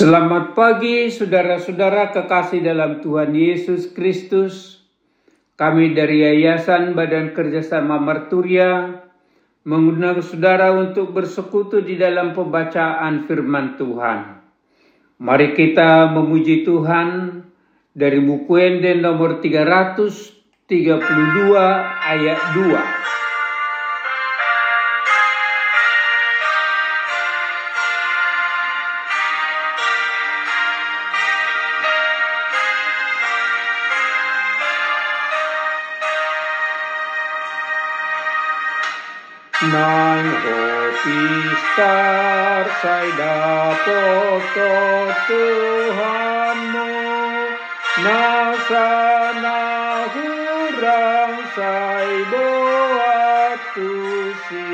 Selamat pagi saudara-saudara kekasih dalam Tuhan Yesus Kristus. Kami dari Yayasan Badan Kerjasama Marturia mengundang saudara untuk bersekutu di dalam pembacaan firman Tuhan. Mari kita memuji Tuhan dari buku Enden nomor 332 ayat 2. Nan hopistar sai dapoto Tuhanmu. Nasana hurang sai boat tusi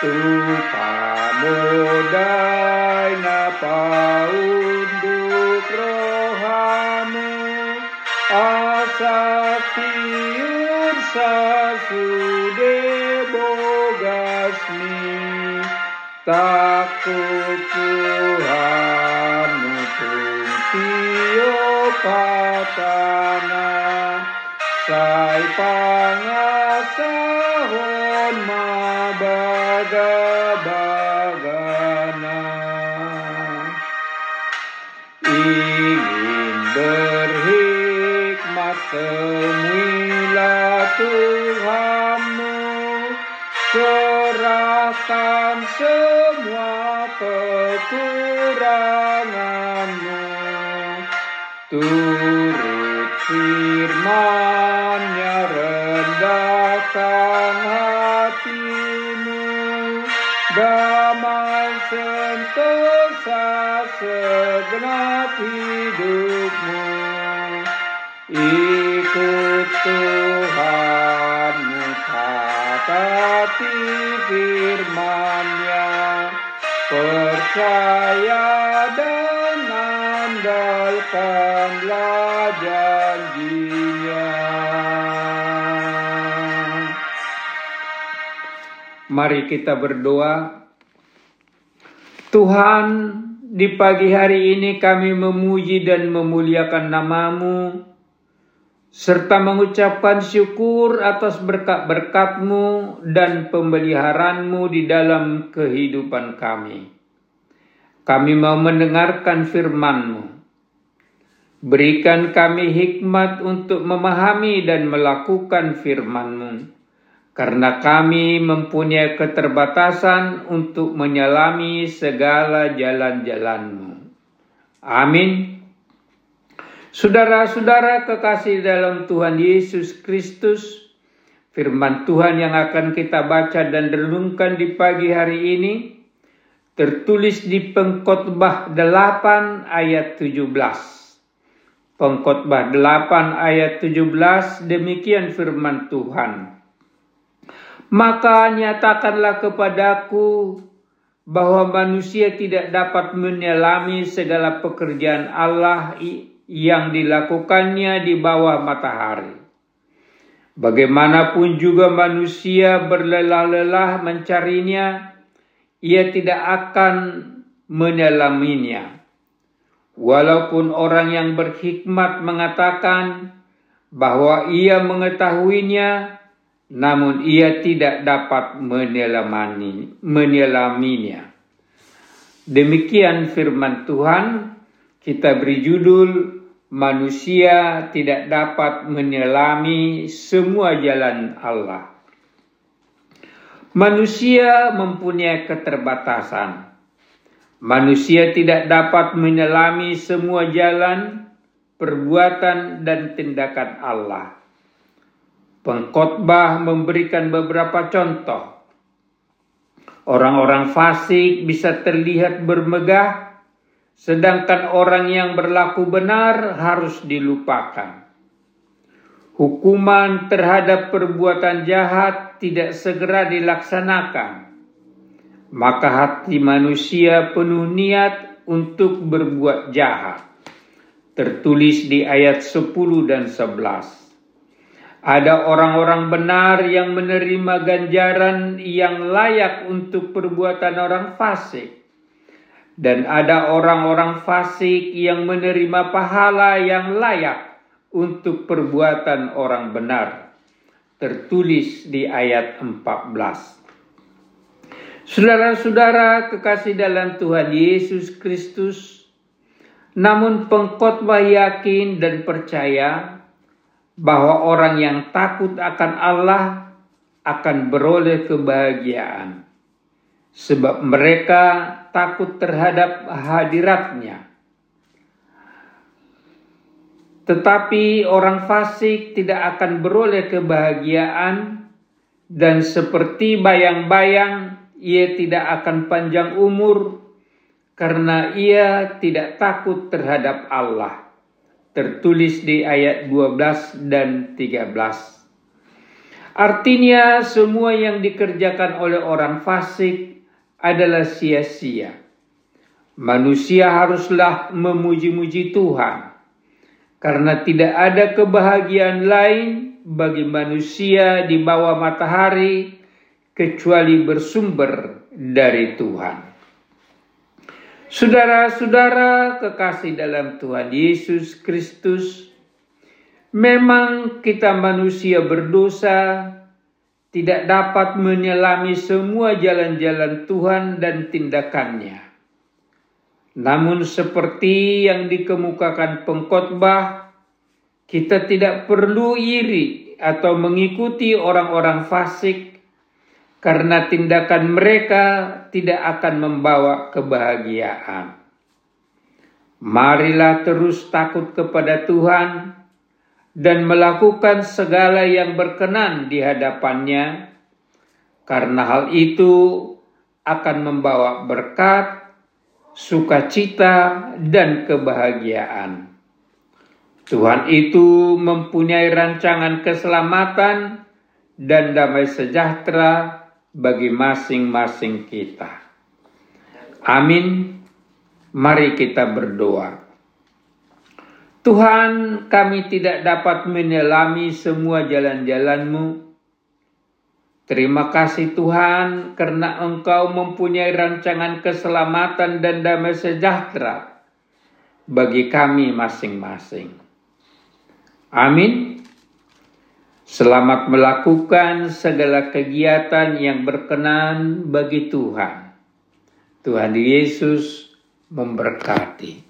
Tu pamodai na takut Tuhan tio patana sai pangasahon mabaga bagana ingin berhikmat temuilah Tuhanmu serahkan semua kekuranganmu turut firmannya rendahkan hatimu. Damai sentosa segenap hidupmu. Ikut Tuhanmu taati firmannya percaya dan andalkanlah janjinya Mari kita berdoa. Tuhan di pagi hari ini kami memuji dan memuliakan namamu serta mengucapkan syukur atas berkat-berkatmu dan pemeliharaanmu di dalam kehidupan kami. Kami mau mendengarkan firmanmu. Berikan kami hikmat untuk memahami dan melakukan firmanmu. Karena kami mempunyai keterbatasan untuk menyelami segala jalan-jalanmu. Amin. Saudara-saudara kekasih dalam Tuhan Yesus Kristus, firman Tuhan yang akan kita baca dan renungkan di pagi hari ini tertulis di Pengkhotbah 8 ayat 17. Pengkhotbah 8 ayat 17 demikian firman Tuhan. Maka nyatakanlah kepadaku bahwa manusia tidak dapat menyelami segala pekerjaan Allah yang dilakukannya di bawah matahari. Bagaimanapun juga manusia berlelah-lelah mencarinya, ia tidak akan menyelaminya. Walaupun orang yang berhikmat mengatakan bahwa ia mengetahuinya, namun ia tidak dapat menyelaminya. Demikian firman Tuhan, kita beri judul manusia tidak dapat menyelami semua jalan Allah. Manusia mempunyai keterbatasan. Manusia tidak dapat menyelami semua jalan, perbuatan, dan tindakan Allah. Pengkhotbah memberikan beberapa contoh. Orang-orang fasik bisa terlihat bermegah, sedangkan orang yang berlaku benar harus dilupakan. Hukuman terhadap perbuatan jahat tidak segera dilaksanakan, maka hati manusia penuh niat untuk berbuat jahat. Tertulis di ayat 10 dan 11. Ada orang-orang benar yang menerima ganjaran yang layak untuk perbuatan orang fasik. Dan ada orang-orang fasik yang menerima pahala yang layak untuk perbuatan orang benar. Tertulis di ayat 14. Saudara-saudara kekasih dalam Tuhan Yesus Kristus, namun pengkhotbah yakin dan percaya bahwa orang yang takut akan Allah akan beroleh kebahagiaan sebab mereka takut terhadap hadiratnya. Tetapi orang fasik tidak akan beroleh kebahagiaan dan seperti bayang-bayang ia tidak akan panjang umur karena ia tidak takut terhadap Allah. Tertulis di ayat 12 dan 13. Artinya semua yang dikerjakan oleh orang fasik adalah sia-sia. Manusia haruslah memuji-muji Tuhan, karena tidak ada kebahagiaan lain bagi manusia di bawah matahari kecuali bersumber dari Tuhan. Saudara-saudara kekasih dalam Tuhan Yesus Kristus, memang kita manusia berdosa tidak dapat menyelami semua jalan-jalan Tuhan dan tindakannya. Namun seperti yang dikemukakan pengkhotbah, kita tidak perlu iri atau mengikuti orang-orang fasik karena tindakan mereka tidak akan membawa kebahagiaan. Marilah terus takut kepada Tuhan dan melakukan segala yang berkenan di hadapannya, karena hal itu akan membawa berkat, sukacita, dan kebahagiaan. Tuhan itu mempunyai rancangan keselamatan dan damai sejahtera bagi masing-masing kita. Amin. Mari kita berdoa. Tuhan, kami tidak dapat menyelami semua jalan-jalan-Mu. Terima kasih Tuhan karena Engkau mempunyai rancangan keselamatan dan damai sejahtera bagi kami masing-masing. Amin. Selamat melakukan segala kegiatan yang berkenan bagi Tuhan. Tuhan Yesus memberkati.